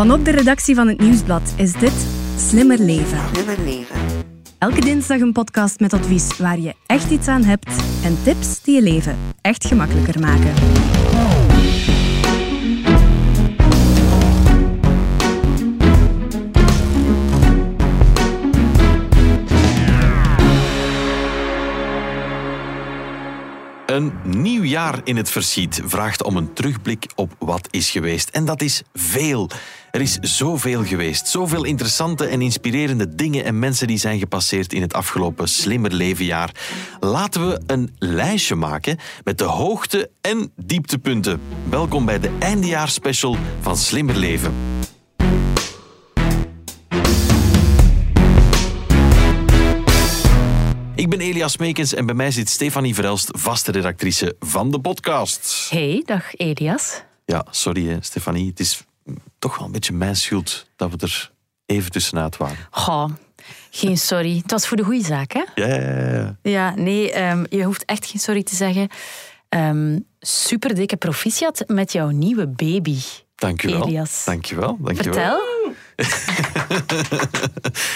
Vanop de redactie van het Nieuwsblad is dit Slimmer Leven. Slimmer leven. Elke dinsdag een podcast met advies waar je echt iets aan hebt en tips die je leven echt gemakkelijker maken. Een nieuw jaar in het verschiet vraagt om een terugblik op wat is geweest. En dat is veel. Er is zoveel geweest. Zoveel interessante en inspirerende dingen en mensen die zijn gepasseerd in het afgelopen Slimmer Levenjaar. Laten we een lijstje maken met de hoogte- en dieptepunten. Welkom bij de eindejaarsspecial van Slimmer Leven. Ik ben Elias Meekens en bij mij zit Stefanie Verelst, vaste redactrice van de podcast. Hey, dag Elias. Ja, sorry hè, Stefanie. Het is toch wel een beetje mijn schuld dat we er even tussenuit waren. Goh, geen sorry. Het was voor de goede zaak, hè? Ja, ja, ja, ja. Nee, ehm, je hoeft echt geen sorry te zeggen. Ehm super dikke proficiat met jouw nieuwe baby. Dankjewel. Elias. Dankjewel, dankjewel. Vertel.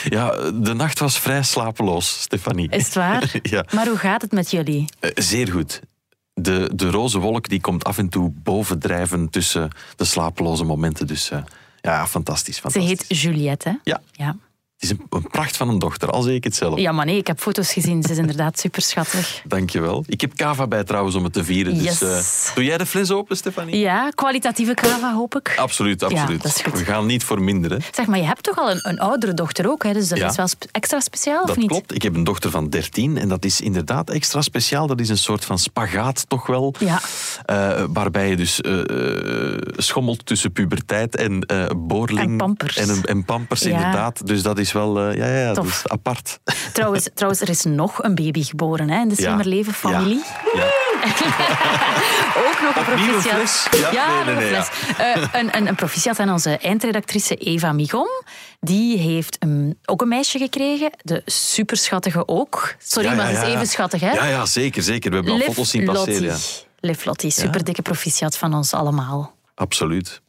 Ja, de nacht was vrij slapeloos, Stefanie. Is het waar? ja, Maar hoe gaat het met jullie? eh, zeer goed. De, de roze wolk die komt af en toe bovendrijven tussen de slapeloze momenten. Dus eh, ja, fantastisch, Ze fantastisch. heet Juliette, hè? Ja, Ja. Het is een, een pracht van een dochter, al zeg ik het zelf. Ja, maar nee, ik heb foto's gezien. Ze is inderdaad super schattig. Dankjewel. Ik heb kava bij trouwens om het te vieren. Yes. Dus, eh, doe jij de fles open, Stefanie? Ja, kwalitatieve kava, hoop ik. Absoluut, absoluut. dat. We gaan niet voor minderen. Zeg, maar je hebt toch al een, een oudere dochter ook, hè? Dus dat Ja. is wel extra speciaal, of Dat niet? klopt. Ik heb een dochter van 13 en dat is inderdaad extra speciaal. Dat is een soort van spagaat toch wel. Ja. Eh, waarbij je dus eh, schommelt tussen puberteit en boorling. En pampers. En, en pampers, Ja. inderdaad. Dus dat is wel eh, ja, ja, ja, dat Tof. is apart. Trouwens, trouwens, er is nog een baby geboren hè, in de Ja. Slimmerleven-familie. Ja. Ook nog een proficiat. fles? Ja, nee, nee, nog een fles. Eh, een, een, een proficiat aan onze eindredactrice Eva Migom. Die heeft een, ook een meisje gekregen. De superschattige ook. Sorry, Ja, maar ja, ze is ja. even schattig, hè? Ja, ja, zeker, zeker. We hebben al foto's zien passeren. Ja. Liv Lottie, super dikke proficiat van ons allemaal. Absoluut.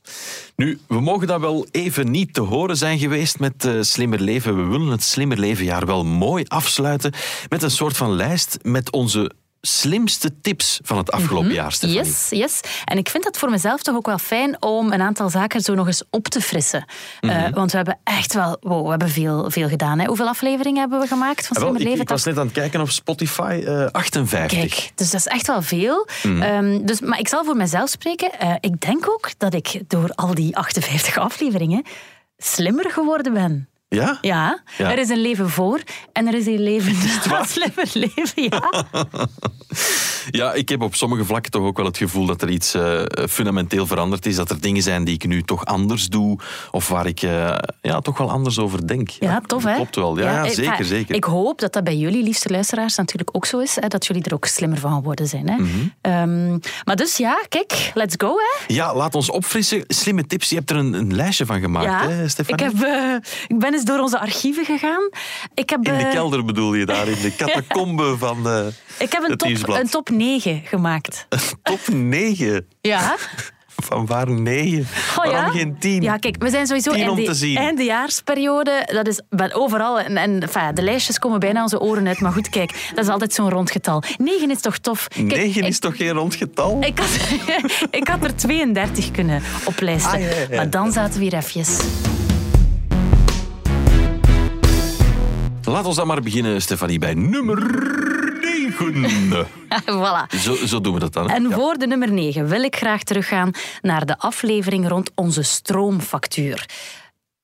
Nu, we mogen dat wel even niet te horen zijn geweest met eh, Slimmer Leven. We willen het Slimmer Levenjaar wel mooi afsluiten met een soort van lijst met onze slimste tips van het afgelopen jaar, Stefanie. Mhm. Yes, yes. En ik vind dat voor mezelf toch ook wel fijn om een aantal zaken zo nog eens op te frissen. Mhm. Eh, want we hebben echt wel wow, we hebben veel, veel gedaan. Hè. Hoeveel afleveringen hebben we gemaakt van Ah, Slimmer ik, Leven? ik was net aan het kijken op Spotify, eh 58. Kijk, dus dat is echt wel veel. Mhm. Ehm, dus, maar ik zal voor mezelf spreken. Eh, ik denk ook dat ik door al die 58 afleveringen slimmer geworden ben. Ja? Ja, Ja. er is een leven voor en er is een leven na slimmer leven. Ja. Ja, ik heb op sommige vlakken toch ook wel het gevoel dat er iets eh, fundamenteel veranderd is. Dat er dingen zijn die ik nu toch anders doe. Of waar ik eh, ja, toch wel anders over denk. Ja, tof dat hè? Klopt wel. Ja, ja, zeker, zeker. Ik hoop dat dat bij jullie, liefste luisteraars, natuurlijk ook zo is. Hè, dat jullie er ook slimmer van geworden zijn. Hè. Mhm. Ehm, maar dus ja, kijk, let's go hè. Ja, laat ons opfrissen. Slimme tips. Je hebt er een, een lijstje van gemaakt, Ja, hè, ik, Stefanie? heb, eh, ik ben eens door onze archieven gegaan. Ik heb, In de eh, kelder bedoel je daar, in de catacombe van eh, ik heb een, top, een top 9 gemaakt. top 9. Ja. Van waar 9? Oh, Waarom ja? geen 10? Ja, kijk, we zijn sowieso Tien te zien. eindejaarsperiode. Dat is overal. En, en enfin, de lijstjes komen bijna onze oren uit. Maar goed, kijk, dat is altijd zo'n rond getal. 9 is toch tof? Kijk, 9 ik- is toch geen rond getal? Ik had, ik had er 32 kunnen oplijsten. Ah, ja, ja, ja. Maar dan zaten we hier eventjes. Laat ons dan maar beginnen, Stefanie, bij nummer 9. voilà. Zo, zo doen we dat dan. hè? En Ja. voor de nummer 9 wil ik graag teruggaan naar de aflevering rond onze stroomfactuur.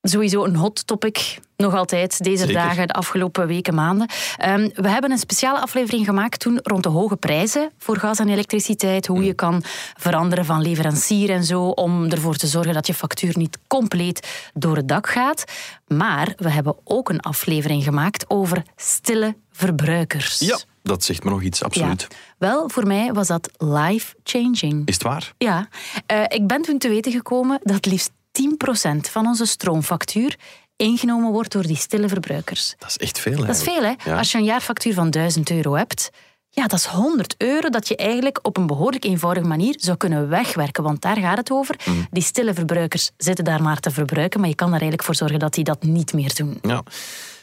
Sowieso een hot topic, nog altijd deze Zeker. dagen, de afgelopen weken, maanden. Ehm, we hebben een speciale aflevering gemaakt toen rond de hoge prijzen voor gas en elektriciteit. Hoe je kan veranderen van leverancier en zo, om ervoor te zorgen dat je factuur niet compleet door het dak gaat. Maar we hebben ook een aflevering gemaakt over stille verbruikers. Ja, dat zegt me nog iets, absoluut. Ja. Wel, voor mij was dat life-changing. Is het waar? Ja, eh, ik ben toen te weten gekomen dat liefst 10% van onze stroomfactuur ingenomen wordt door die stille verbruikers. Dat is echt veel, Dat is veel, hè? Ja. Als je een jaarfactuur van 1000 euro hebt, Ja, dat is 100 euro dat je eigenlijk op een behoorlijk eenvoudige manier zou kunnen wegwerken. Want daar gaat het over. Mm. Die stille verbruikers zitten daar maar te verbruiken, maar je kan er eigenlijk voor zorgen dat die dat niet meer doen. Ja.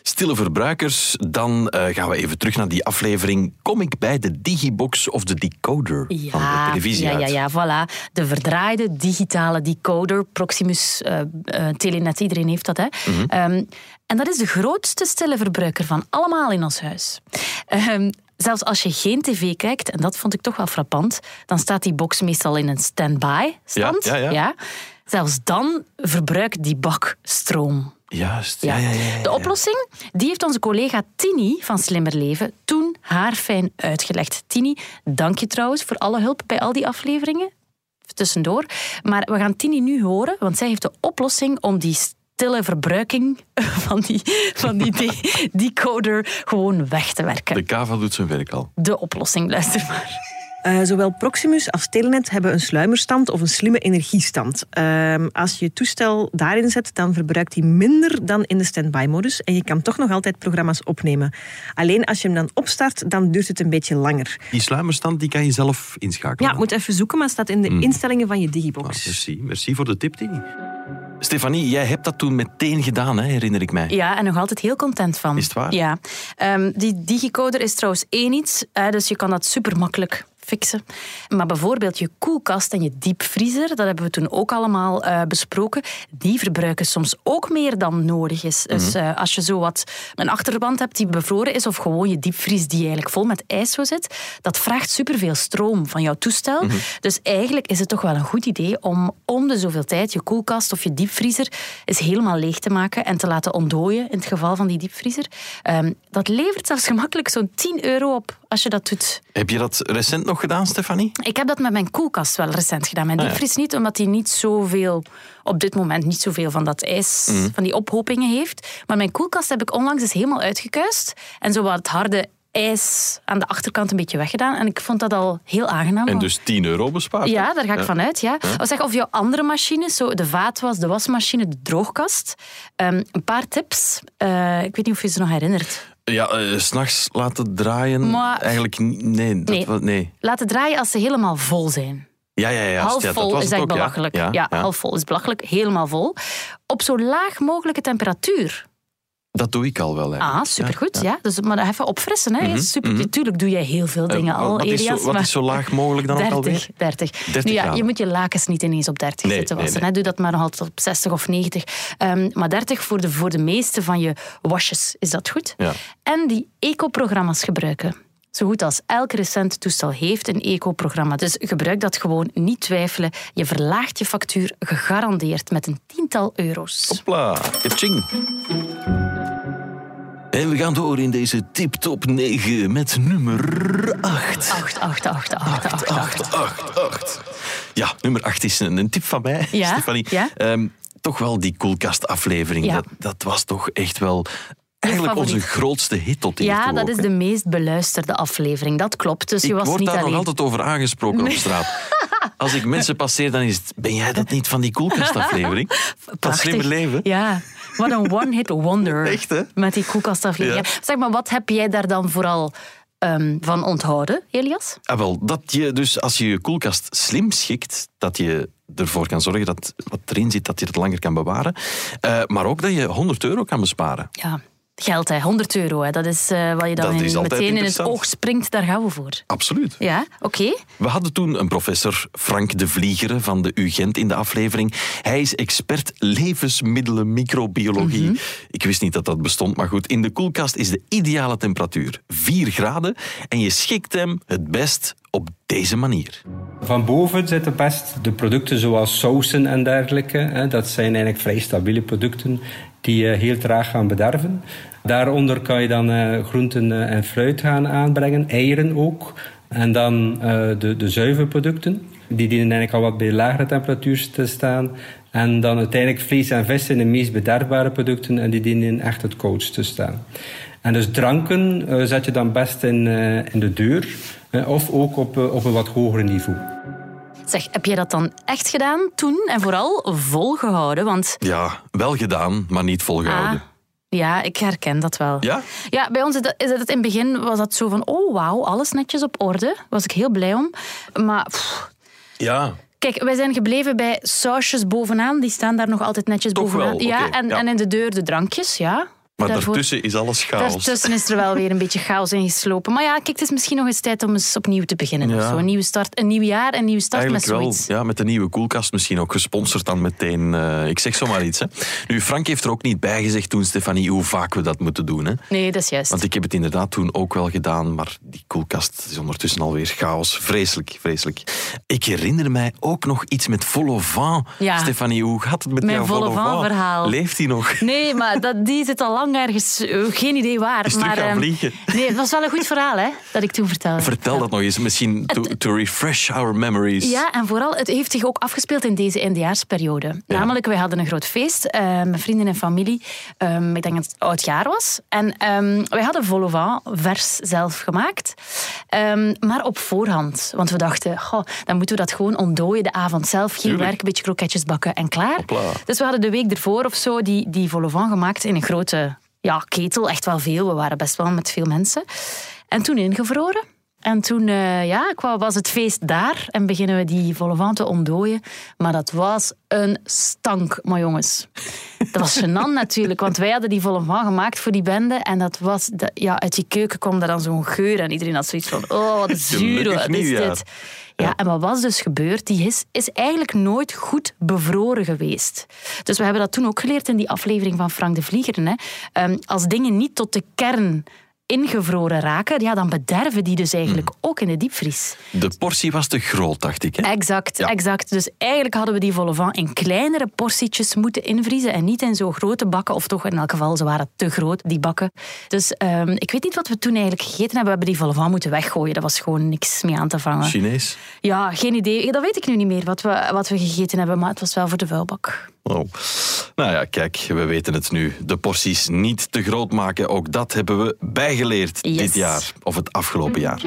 Stille verbruikers, dan eh, gaan we even terug naar die aflevering. Kom ik bij de Digibox of de decoder van de televisie ja, uit? ja, ja, voilà. De verdraaide digitale decoder, Proximus, eh eh, Telenet, iedereen heeft dat. Hè? Mhm. Ehm, en dat is de grootste stille verbruiker van allemaal in ons huis. Ehm, zelfs als je geen tv kijkt, en dat vond ik toch wel frappant, dan staat die box meestal in een standby stand. Ja, ja, ja. Zelfs dan verbruikt die bak stroom. Juist, ja, ja, ja. De oplossing die heeft onze collega Tini van Slimmer Leven toen haarfijn uitgelegd. Tini, dank je trouwens voor alle hulp bij al die afleveringen. Tussendoor. Maar we gaan Tini nu horen, want zij heeft de oplossing om die stille verbruiking van die, van die de- decoder gewoon weg te werken. De Kava doet zijn werk al. De oplossing, luister maar. Eh, zowel Proximus als Telenet hebben een sluimerstand of een slimme energiestand. Ehm, als je je toestel daarin zet, dan verbruikt hij minder dan in de standby-modus. En je kan toch nog altijd programma's opnemen. Alleen als je hem dan opstart, dan duurt het een beetje langer. Die sluimerstand die kan je zelf inschakelen. Ja, moet even zoeken, maar het staat in de instellingen van je Ah, Digibox. merci. merci voor de tip, Tini. Stefanie, jij hebt dat toen meteen gedaan, hè, herinner ik mij. Ja, en nog altijd heel content van. Is het waar? Ja. Ehm, die digicoder is trouwens één iets, hè, dus je kan dat super makkelijk fixen. Maar bijvoorbeeld je koelkast en je diepvriezer, dat hebben we toen ook allemaal eh, besproken, die verbruiken soms ook meer dan nodig is. Dus Mhm. eh, als je zo wat een achterwand hebt die bevroren is, of gewoon je diepvries die eigenlijk vol met ijs zo zit, dat vraagt superveel stroom van jouw toestel. Mhm. Dus eigenlijk is het toch wel een goed idee om om de zoveel tijd je koelkast of je diepvriezer eens helemaal leeg te maken en te laten ontdooien in het geval van die diepvriezer. Ehm, dat levert zelfs gemakkelijk zo'n 10 euro op als je dat doet. Heb je dat recent nog gedaan, Stefanie? Ik heb dat met mijn koelkast wel recent gedaan. Mijn Ah, ja. niet, omdat die niet zoveel, op dit moment niet zoveel van dat ijs, Mhm. van die ophopingen heeft. Maar mijn koelkast heb ik onlangs eens helemaal uitgekuist en zo wat het harde ijs aan de achterkant een beetje weggedaan. En ik vond dat al heel aangenaam. En dus 10 euro bespaard. Ja, daar ga ik Ja. vanuit. Ja. Of, zeg, of jouw andere machines, zo de vaatwas, de wasmachine, de droogkast. Ehm, een paar tips. Eh, ik weet niet of je ze nog herinnert. Ja, eh, s s'nachts laten draaien. Maar- Eigenlijk. Nee, dat Nee. Laten draaien als ze helemaal vol zijn. Ja, ja, ja. half ja, dat vol was is echt ook, ja. belachelijk. Ja, half vol is belachelijk. Helemaal vol. Op zo laag mogelijke temperatuur. Dat doe ik al wel. Hè. Ah, supergoed. Ja, Dus, maar even opfrissen. Hè. Mhm, Super. mhm. Natuurlijk doe jij heel veel dingen Eh, al, wat, is zo, wat maar- is zo laag mogelijk dan ook 30, alweer? 30. 30 nu ja, graden. je moet je lakens niet ineens op 30 Nee, zitten nee, wassen. nee. Hè. Doe dat maar nog altijd op 60 of 90. Ehm, maar 30 voor de, voor de meeste van je washes. Is dat goed? Ja. En die eco-programma's gebruiken. Zo goed als elk recent toestel heeft een eco-programma. Dus gebruik dat gewoon, niet twijfelen. Je verlaagt je factuur gegarandeerd met een tiental euro's. Hopla, kaching. En we gaan door in deze tip-top 9 met nummer 8. 8, 8, 8, 8, 8, 8. 8, 8. Ja, nummer 8 is een, een tip van mij, Ja, Stefanie. ja. Ehm, toch wel die koelkastaflevering. Ja. Dat, dat was toch echt wel eigenlijk onze grootste hit tot. Ja, dat ook, is de meest beluisterde aflevering. Dat klopt. Dus je Ik was word niet daar alleen. nog altijd over aangesproken op straat. Als ik mensen passeer, dan is het... Ben jij dat niet van die koelkastaflevering? Prachtig. Slimmer Leven? Ja, wat een one-hit wonder. Echt, hè? Met die koelkastaflevering. Ja. Zeg maar, wat heb jij daar dan vooral ehm, van onthouden, Elias? Ah, wel, dat je dus als je je koelkast slim schikt, dat je ervoor kan zorgen dat wat erin zit, dat je het langer kan bewaren. Eh, maar ook dat je 100 euro kan besparen. Ja, geld, hè. 100 euro. Hè. Dat is eh, wat je dan meteen in het oog springt. Daar gaan we voor. Absoluut. Ja, oké. We hadden toen een professor, Frank de Vliegere van de UGent in de aflevering. Hij is expert levensmiddelen microbiologie. Ik wist niet dat dat bestond, maar goed. In de koelkast is de ideale temperatuur 4 graden en je schikt hem het best op deze manier. Van boven zitten best de producten zoals sausen en dergelijke. hè. Dat zijn eigenlijk vrij stabiele producten die heel traag gaan bederven. Daaronder kan je dan eh, groenten eh, en fruit gaan aanbrengen, eieren ook. En dan eh, de, de zuivelproducten. Die dienen eigenlijk al wat bij lagere temperatuur te staan. En dan uiteindelijk vlees en vis zijn de meest bederfbare producten en die dienen echt het koudst te staan. En dus dranken eh, zet je dan best in, eh, in de deur. of ook op, op een wat hoger niveau. Zeg, heb jij dat dan echt gedaan toen? En vooral volgehouden? Want Ja, wel gedaan, maar niet volgehouden. Ah, Ja, ik herken dat wel. Ja? Ja, bij ons is het, in het begin was dat zo van, oh wauw, alles netjes op orde. was ik heel blij om. Maar pff, Ja. kijk, wij zijn gebleven bij sausjes bovenaan. Die staan daar nog altijd netjes Toch bovenaan. wel, ja, en, ja. en in de deur de drankjes, ja. Maar Daarvoor- daartussen is alles chaos. Daartussen is er wel weer een beetje chaos in geslopen. Maar ja, kijk, het is misschien nog eens tijd om eens opnieuw te beginnen. Of zo. Een nieuwe start, een nieuw jaar, een nieuwe start Eigenlijk met wel, zoiets. ja, met de nieuwe koelkast misschien ook gesponsord dan meteen. eh, ik zeg zomaar iets. Hè. Nu, Frank heeft er ook niet bij gezegd toen, Stefanie, hoe vaak we dat moeten doen. Hè. Nee, dat is juist. Want ik heb het inderdaad toen ook wel gedaan, maar die koelkast is ondertussen alweer chaos. Vreselijk, vreselijk. Ik herinner mij ook nog iets met Volovant. Ja. Stefanie, hoe gaat het met Mijn jouw Volovant-verhaal. Leeft die nog? Nee, maar dat, die zit al lang ergens. eh, geen idee waar. Is maar, gaan ehm, vliegen. Nee, het was wel een goed verhaal, hè, dat ik toen vertelde. Vertel dat nog eens, misschien to, to refresh our memories. Ja, en vooral, het heeft zich ook afgespeeld in deze eindejaarsperiode. Namelijk, wij hadden een groot feest eh, met vrienden en familie. Ehm, ik denk dat het oud jaar was. En ehm, wij hadden Volovant vers zelf gemaakt. Maar op voorhand. Want we dachten, goh, dan moeten we dat gewoon ontdooien de avond zelf. Geen Tuurlijk. werk, een beetje kroketjes bakken en klaar. Hopla. Dus we hadden de week ervoor of zo die, die Volovant gemaakt in een grote ja, ketel. Echt wel veel. We waren best wel met veel mensen. En toen ingevroren. En toen eh, ja, was het feest daar en beginnen we die Volovant te ontdooien. Maar dat was een stank, maar jongens. Dat was gênant natuurlijk, want wij hadden die Volovant gemaakt voor die bende. En dat was, ja, uit die keuken kwam daar dan zo'n geur. En iedereen had zoiets van, oh, wat zuur, wat is dit? Ja, en wat was dus gebeurd? Die is, is eigenlijk nooit goed bevroren geweest. Dus we hebben dat toen ook geleerd in die aflevering van Frank de Vlieger. Hè. Ehm, als dingen niet tot de kern ingevroren raken, ja, dan bederven die dus eigenlijk ook in de diepvries. De portie was te groot, dacht ik. Hè? Exact, Ja. exact. Dus eigenlijk hadden we die vol au vent in kleinere portietjes moeten invriezen en niet in zo grote bakken, of toch in elk geval, ze waren te groot, die bakken. Dus ehm, ik weet niet wat we toen eigenlijk gegeten hebben. We hebben die vol au vent moeten weggooien. Dat was gewoon niks mee aan te vangen. Chinees. Ja, geen idee. Dat weet ik nu niet meer wat we, wat we gegeten hebben, maar het was wel voor de vuilbak. Oh. Nou ja, kijk, we weten het nu. De porties niet te groot maken, ook dat hebben we bijgeleerd Yes. dit jaar. Of het afgelopen jaar.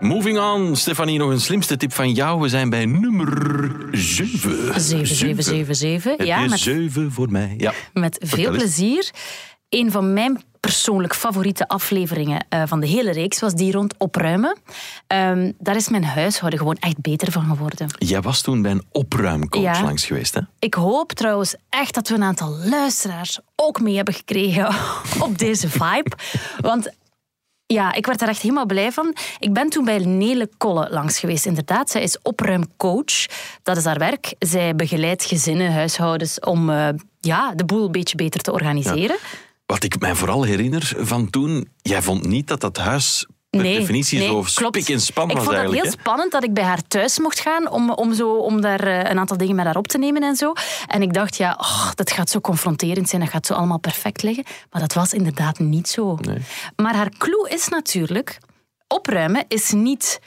Moving on, Stefanie, nog een slimste tip van jou. We zijn bij nummer 7. 7777. Heb Ja, met, 7 voor mij? Ja. met veel plezier. Een van mijn persoonlijk favoriete afleveringen eh, van de hele reeks was die rond opruimen. Ehm, daar is mijn huishouden gewoon echt beter van geworden. Jij was toen bij een opruimcoach Ja. langs geweest, hè? Ik hoop trouwens echt dat we een aantal luisteraars ook mee hebben gekregen op deze vibe. Want ja, ik werd er echt helemaal blij van. Ik ben toen bij Nele Kolle langs geweest, inderdaad. Zij is opruimcoach. Dat is haar werk. Zij begeleidt gezinnen, huishoudens om eh, ja, de boel een beetje beter te organiseren. Wat ik mij vooral herinner van toen, jij vond niet dat dat huis per definitie nee, zo klopt. spik en span Ik was vond het heel spannend dat ik bij haar thuis mocht gaan om, om, zo, om daar eh, een aantal dingen met haar op te nemen en zo. En ik dacht, ja, oh, dat gaat zo confronterend zijn, dat gaat zo allemaal perfect liggen. Maar dat was inderdaad niet zo. Maar haar clue is natuurlijk, opruimen is niet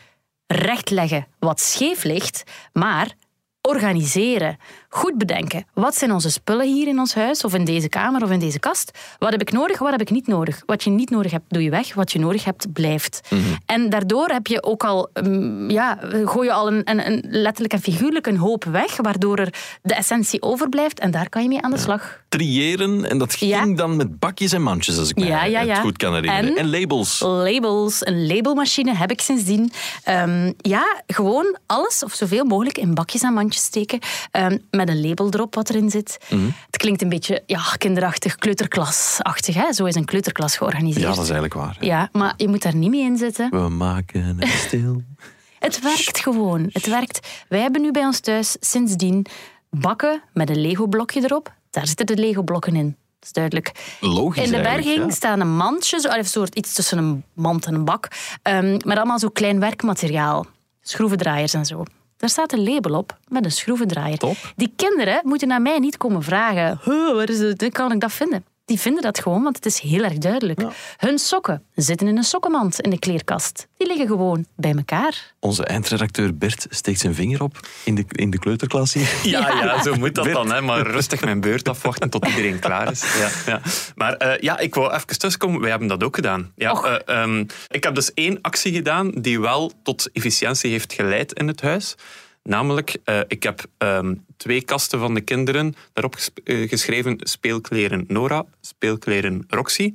rechtleggen wat scheef ligt, maar organiseren. Goed bedenken. Wat zijn onze spullen hier in ons huis, of in deze kamer, of in deze kast? Wat heb ik nodig, wat heb ik niet nodig? Wat je niet nodig hebt, doe je weg. Wat je nodig hebt, blijft. En daardoor heb je ook al, mm, ja, gooi je al een, een, een letterlijk en figuurlijk een hoop weg, waardoor er de essentie overblijft. En daar kan je mee aan de slag. Triëren, en dat ging Ja. dan met bakjes en mandjes, als ik me Ja, het goed kan herinneren. En? En, labels. Labels, een labelmachine heb ik sindsdien. Ehm, ja, gewoon alles of zoveel mogelijk in bakjes en mandjes steken. ehm, met een label erop wat erin zit. Mhm. Het klinkt een beetje ja, kinderachtig, kleuterklasachtig. Hè? Zo is een kleuterklas georganiseerd. Ja, dat is eigenlijk waar. hè. Ja, maar je moet daar niet mee in zitten. We maken het stil. Het werkt gewoon. Het werkt. Wij hebben nu bij ons thuis sindsdien bakken met een Lego-blokje erop. Daar zitten de Lego-blokken in. Dat is duidelijk. Logisch In de berging ja. staan een mandje, zo- of een soort iets tussen een mand en een bak, ehm, met allemaal zo klein werkmateriaal. Schroevendraaiers en zo. Daar staat een label op met een schroevendraaier. Top. Die kinderen moeten naar mij niet komen vragen: "Huh, waar is het? Kan ik dat vinden? Die vinden dat gewoon, want het is heel erg duidelijk. Hun sokken zitten in een sokkenmand in de kleerkast. Die liggen gewoon bij elkaar. Onze eindredacteur Bert steekt zijn vinger op in de, in de kleuterklas hier. Ja, ja, zo moet dat dan. Hè. Maar rustig mijn beurt afwachten tot iedereen klaar is. Ja, ja. Maar eh, ja, ik wou even tussenkomen. Wij hebben dat ook gedaan. Ja, Och. eh, ehm, ik heb dus één actie gedaan die wel tot efficiëntie heeft geleid in het huis. Namelijk, uh, ik heb um, twee kasten van de kinderen daarop uh, geschreven speelkleren Nora, speelkleren Roxy.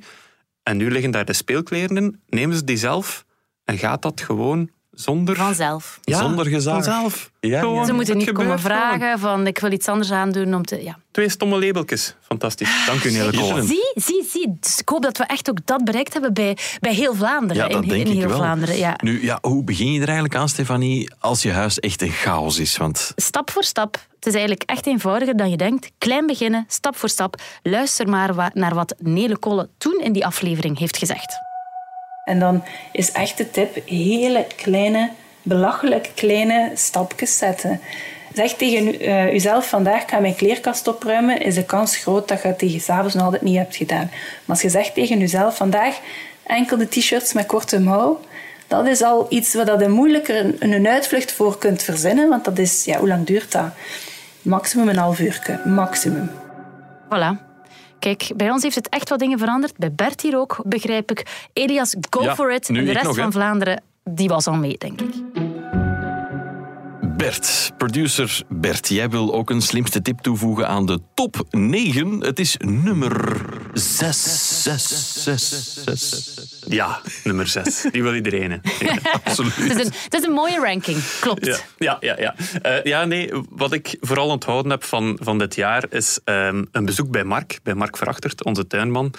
En nu liggen daar de speelkleren in. Nemen ze die zelf en gaat dat gewoon zonder... Vanzelf. Ja, zonder gezag. Vanzelf. Ja, Ze moeten niet komen vragen van ik wil iets anders aandoen om te... Ja. Twee stomme labeltjes. Fantastisch. Dank u, Nele Kolen. Zie, zie, zie. Dus ik hoop dat we echt ook dat bereikt hebben bij, bij heel Vlaanderen. Ja, dat in, denk in ik heel wel. Vlaanderen. Ja. Nu, ja, hoe begin je er eigenlijk aan, Stefanie, als je huis echt een chaos is? Want Stap voor stap. Het is eigenlijk echt eenvoudiger dan je denkt. Klein beginnen, stap voor stap. Luister maar naar wat Nele Kolle toen in die aflevering heeft gezegd. En dan is echt de tip hele kleine, belachelijk kleine stapjes zetten. Zeg tegen u- eh, uzelf vandaag, ga mijn kleerkast opruimen, is de kans groot dat je het tegen s'avonds nog altijd niet hebt gedaan. Maar als je zegt tegen uzelf vandaag, enkel de t-shirts met korte mouw, dat is al iets waar je moeilijker een, een uitvlucht voor kunt verzinnen, want dat is, ja, hoe lang duurt dat? Maximum een half uur, maximum. Voilà. Kijk, bij ons heeft het echt wat dingen veranderd. Bij Bert hier ook, begrijp ik. Elias, go Ja, for it. En de rest nog, van Vlaanderen, die was al mee, denk ik. Bert, producer Bert, jij wil ook een slimste tip toevoegen aan de top 9. Het is nummer 6. 6, 6, 6. Ja, nummer zes. Die wil iedereen. hè. Ja. Absoluut. Het is een, het is een mooie ranking, klopt. Ja, ja, ja. Ja, Eh, ja nee, wat ik vooral onthouden heb van, van dit jaar is ehm, een bezoek bij Mark, bij Mark Verachtert, onze tuinman.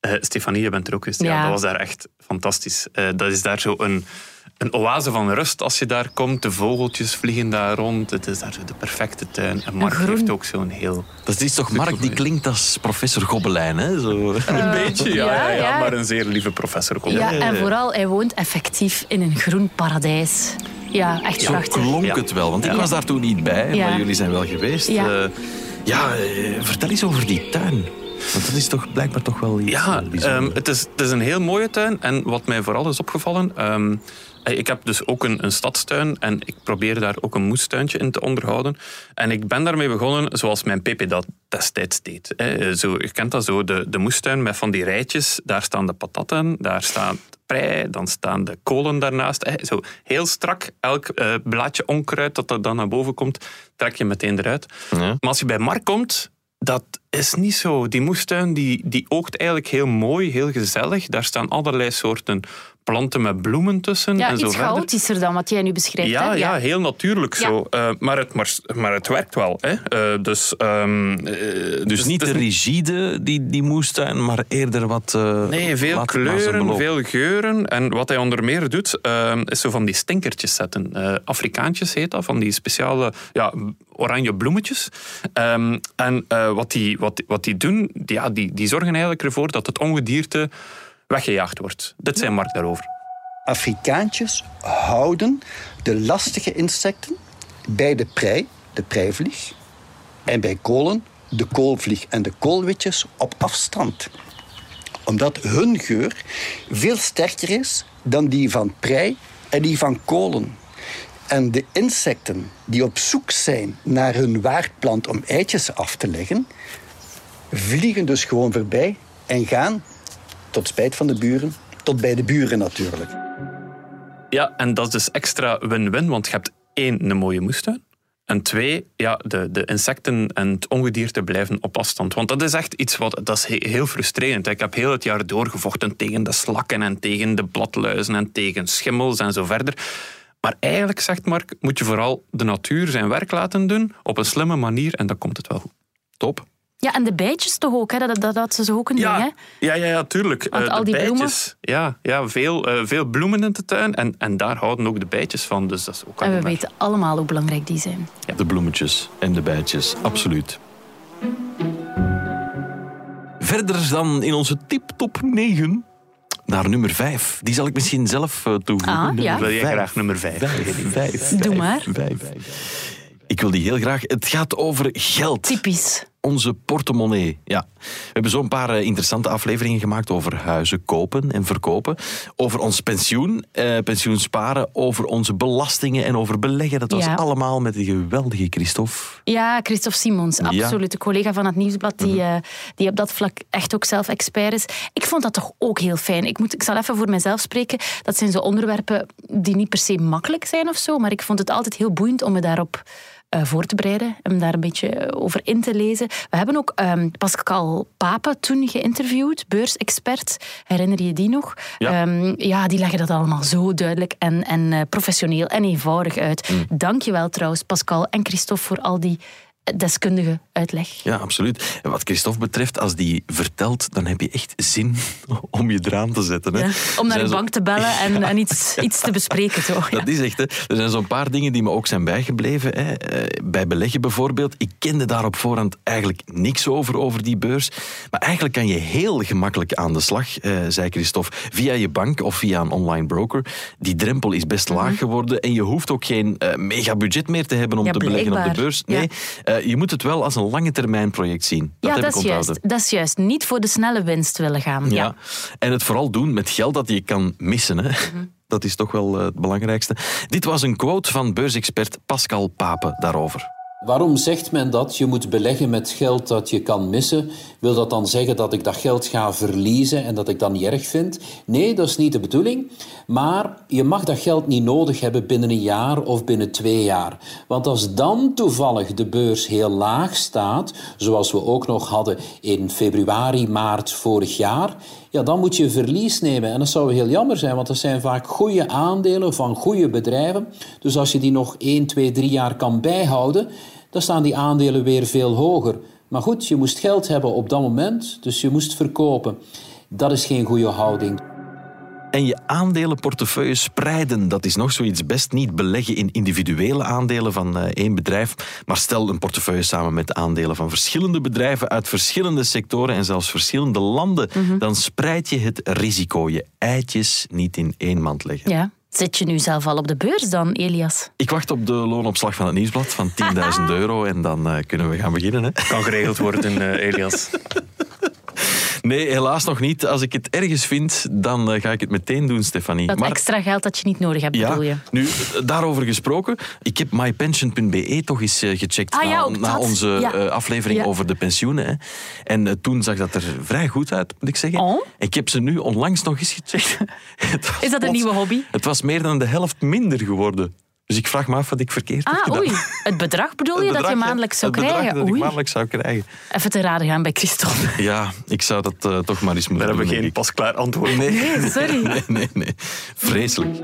Eh, Stefanie, je bent er ook geweest. Ja. Ja. dat was daar echt fantastisch. Eh, dat is daar zo een, een oase van rust als je daar komt. De vogeltjes vliegen daar rond. Het is daar zo de perfecte tuin. En Mark heeft ook zo'n heel... Dat is toch Mark, die klinkt als professor Gobelijn, hè? Zo. Een beetje, ja, ja, ja, ja, ja. maar een zeer lieve professor. Kom. Ja, en vooral, hij woont effectief in een groen paradijs. Ja, echt Zo prachtig. klonk Ja. het wel, want ik was daar toen niet bij, Ja. maar jullie zijn wel geweest. Ja. Eh, ja, eh, vertel eens over die tuin. Want dat is toch blijkbaar toch wel iets Ja, eh, bijzonders. ehm, het, is, het is een heel mooie tuin. En wat mij vooral is opgevallen... ehm, eh, ik heb dus ook een, een stadstuin en ik probeer daar ook een moestuintje in te onderhouden. En ik ben daarmee begonnen zoals mijn Pepe dat destijds deed. hè. Zo, je kent dat zo, de, de moestuin met van die rijtjes. Daar staan de patatten, daar staat prei, dan staan de kolen daarnaast. hè. Zo heel strak, elk eh, blaadje onkruid dat er dan naar boven komt, trek je meteen eruit. Ja. Maar als je bij Mark komt, dat is niet zo. Die moestuin die, die oogt eigenlijk heel mooi, heel gezellig. Daar staan allerlei soorten planten met bloemen tussen Ja, en zo iets verder. chaotischer dan wat jij nu beschrijft. Ja, hè? ja, heel natuurlijk Ja. zo. Eh, maar, het, maar, maar het werkt wel. Hè. Eh, dus, ehm, eh, Dus niet het te is rigide, die, die moestuin, maar eerder wat... eh, Nee, veel kleuren, veel geuren. En wat hij onder meer doet, ehm, is zo van die stinkertjes zetten. Eh, Afrikaantjes heet dat, van die speciale ja, oranje bloemetjes. Ehm, en eh, wat, die, wat, wat die doen, die, ja, die, die zorgen eigenlijk ervoor dat het ongedierte weggejaagd wordt. Dit zijn Mark daarover. Afrikaantjes houden de lastige insecten bij de prei, de preivlieg, en bij kolen, de koolvlieg en de koolwitjes op afstand. Omdat hun geur veel sterker is dan die van prei en die van kolen. En de insecten die op zoek zijn naar hun waardplant om eitjes af te leggen, vliegen dus gewoon voorbij en gaan, tot spijt van de buren, tot bij de buren natuurlijk. Ja, en dat is dus extra win-win, want je hebt één, een mooie moestuin. En twee, ja, de, de insecten en het ongedierte blijven op afstand. Want dat is echt iets wat dat is he- heel frustrerend. Ik heb heel het jaar doorgevochten tegen de slakken en tegen de bladluizen en tegen schimmels en zo verder. Maar eigenlijk, zegt Mark, moet je vooral de natuur zijn werk laten doen op een slimme manier en dan komt het wel goed. Top. Ja, en de bijtjes toch ook, hè? Dat, dat, dat is ook een ding, hè? Ja, ja, ja, ja, tuurlijk. Want Eh, al de die bloemen? bijtjes, Ja, ja veel, eh, veel bloemen in de tuin en, en daar houden ook de bijtjes van. Dus dat is ook En we maar- weten allemaal hoe belangrijk die zijn. De bloemetjes en de bijtjes, absoluut. Verder dan in onze tip-top 9 naar nummer 5. Die zal ik misschien zelf eh, toevoegen. Ah, Nummer ja. Wil jij vijf. graag nummer vijf? Vijf, vijf, Doe vijf, maar. vijf. Ik wil die heel graag. Het gaat over geld. Typisch. Onze portemonnee. Ja. We hebben zo'n paar eh, interessante afleveringen gemaakt over huizen kopen en verkopen. Over ons pensioen, eh, pensioen sparen, over onze belastingen en over beleggen. Dat was Ja. allemaal met de geweldige Christophe. Ja, Christophe Simons, Ja. Mhm. absoluut. De collega van het Nieuwsblad, die, eh, die op dat vlak echt ook zelf expert is. Ik vond dat toch ook heel fijn. Ik, moet, ik zal even voor mezelf spreken. Dat zijn zo onderwerpen die niet per se makkelijk zijn of zo, maar ik vond het altijd heel boeiend om me daarop eh, voor te bereiden, om daar een beetje over in te lezen. We hebben ook ehm, Pascal Pape toen geïnterviewd, beursexpert. Herinner je die nog? Ja. Ehm, ja, die leggen dat allemaal zo duidelijk en, en eh, professioneel en eenvoudig uit. Mm. Dank je wel trouwens, Pascal en Christophe, voor al die eh, deskundige uitleg. Ja, absoluut. En wat Christophe betreft, als die vertelt, dan heb je echt zin om je eraan te zetten. Hè. Ja, om naar de zo- bank te bellen en, en iets, iets te bespreken, toch? Ja. Dat is echt, hè. Er zijn zo'n paar dingen die me ook zijn bijgebleven. Hè. Eh, Bij beleggen bijvoorbeeld. Ik kende daar op voorhand eigenlijk niks over, over die beurs. Maar eigenlijk kan je heel gemakkelijk aan de slag, eh, zei Christophe, via je bank of via een online broker. Die drempel is best laag geworden en je hoeft ook geen eh, mega budget meer te hebben om Mhm. Te beleggen op de beurs. Nee, eh, je moet het wel als een lange termijn project zien. Dat ja, heb dat is, juist, dat is juist. Niet voor de snelle winst willen gaan. Ja. Ja. En het vooral doen met geld dat je kan missen. Hè. Dat is toch wel eh, het belangrijkste. Dit was een quote van beursexpert Pascal Pape daarover. Waarom zegt men dat je moet beleggen met geld dat je kan missen? Wil dat dan zeggen dat ik dat geld ga verliezen en dat ik dat niet erg vind? Nee, dat is niet de bedoeling. Maar je mag dat geld niet nodig hebben binnen een jaar of binnen twee jaar. Want als dan toevallig de beurs heel laag staat, zoals we ook nog hadden in februari, maart vorig jaar, ja, dan moet je verlies nemen. En dat zou heel jammer zijn, want dat zijn vaak goede aandelen van goede bedrijven. Dus als je die nog 1, 2, 3 jaar kan bijhouden, dan staan die aandelen weer veel hoger. Maar goed, je moest geld hebben op dat moment, dus je moest verkopen. Dat is geen goede houding. En je aandelenportefeuille spreiden, dat is nog zoiets. Best niet beleggen in individuele aandelen van eh, één bedrijf, maar stel een portefeuille samen met aandelen van verschillende bedrijven uit verschillende sectoren en zelfs verschillende landen. Dan spreid je het risico. Je eitjes niet in één mand leggen. Ja. Zit je nu zelf al op de beurs dan, Elias? Ik wacht op de loonopslag van het nieuwsblad van 10.000 euro en dan eh, kunnen we gaan beginnen. Hè? Kan geregeld worden, eh, Elias. Nee, helaas nog niet. Als ik het ergens vind, dan eh, ga ik het meteen doen, Stefanie. Dat extra geld dat je niet nodig hebt, bedoel je? nu, eh, daarover gesproken. Ik heb mypension.be toch eens eh, gecheckt Ah, na, onze Ja. aflevering over de pensioenen. Hè. En toen zag dat er vrij goed uit, moet ik zeggen. Oh. Ik heb ze nu onlangs nog eens gecheckt. Is dat een plots- nieuwe hobby? Het was meer dan de helft minder geworden. Dus ik vraag me af wat ik verkeerd heb Ah, gedaan. oei. Het bedrag bedoel je dat je maandelijks zou Het bedrag krijgen? dat ik Oei. maandelijks zou krijgen. Even te raden gaan bij Christophe. Ja, ik zou dat eh, toch maar eens moeten Daar hebben we doen, geen pasklaar antwoord. Nee, Nee, sorry. nee, nee, nee. Vreselijk.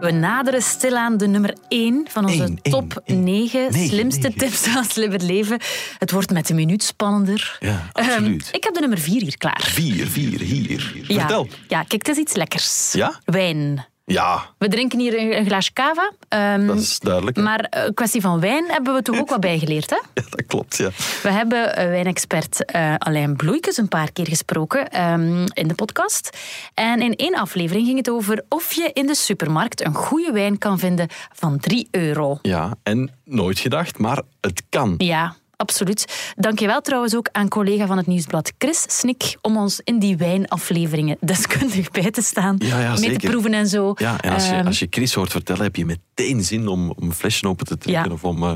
We naderen stilaan de nummer 1 van onze Eén, top één. 9 Negen, slimste negen. tips van slimmer leven. Het wordt met de minuut spannender. Ja, Ehm, absoluut. ik heb de nummer 4 hier klaar. Vier, vier, hier. Ja. Vertel. Ja, kijk, het is iets lekkers. Ja? Wijn. Ja, We drinken hier een, glaasje cava. ehm, dat is duidelijk. hè? Maar een kwestie van wijn hebben we toch ook wat bijgeleerd, hè? Ja, dat klopt, ja. We hebben eh, wijnexpert eh, Alain Bloeikes een paar keer gesproken ehm, in de podcast. En in één aflevering ging het over of je in de supermarkt een goede wijn kan vinden van 3 euro. Ja, en nooit gedacht, maar het kan. Ja, absoluut. Dankjewel trouwens ook aan collega van het Nieuwsblad Chris Snik om ons in die wijnafleveringen deskundig bij te staan. Ja, ja, mee te proeven en zo. Ja, en als je, Ehm, als je Chris hoort vertellen, heb je meteen zin om, om een flesje open te trekken Ja. of om eh,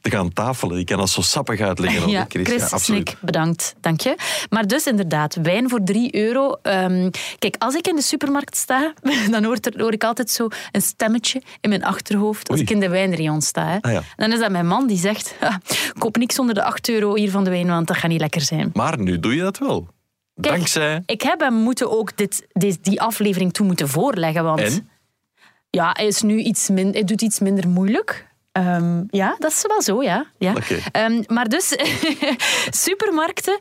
te gaan tafelen. Je kan dat zo sappig uitleggen. Ja, Chris. Chris ja. Snik, bedankt. Dank je. Maar dus inderdaad, wijn voor 3 euro. Ehm, kijk, als ik in de supermarkt sta, dan hoort er, hoor ik altijd zo een stemmetje in mijn achterhoofd als Oei. ik in de wijnrayon sta. Hè. Ah. Dan is dat mijn man die zegt, "Ah, koop niks onder de 8 euro hier van de wijn, want dat gaat niet lekker zijn. Maar nu doe je dat wel. Kijk, Dankzij... Ik heb hem moeten ook dit, dit, die aflevering toe moeten voorleggen, want En? ja, hij, is nu iets min, hij doet iets minder moeilijk. Ehm, ja, dat is wel zo, ja. ja. Ehm, maar dus, supermarkten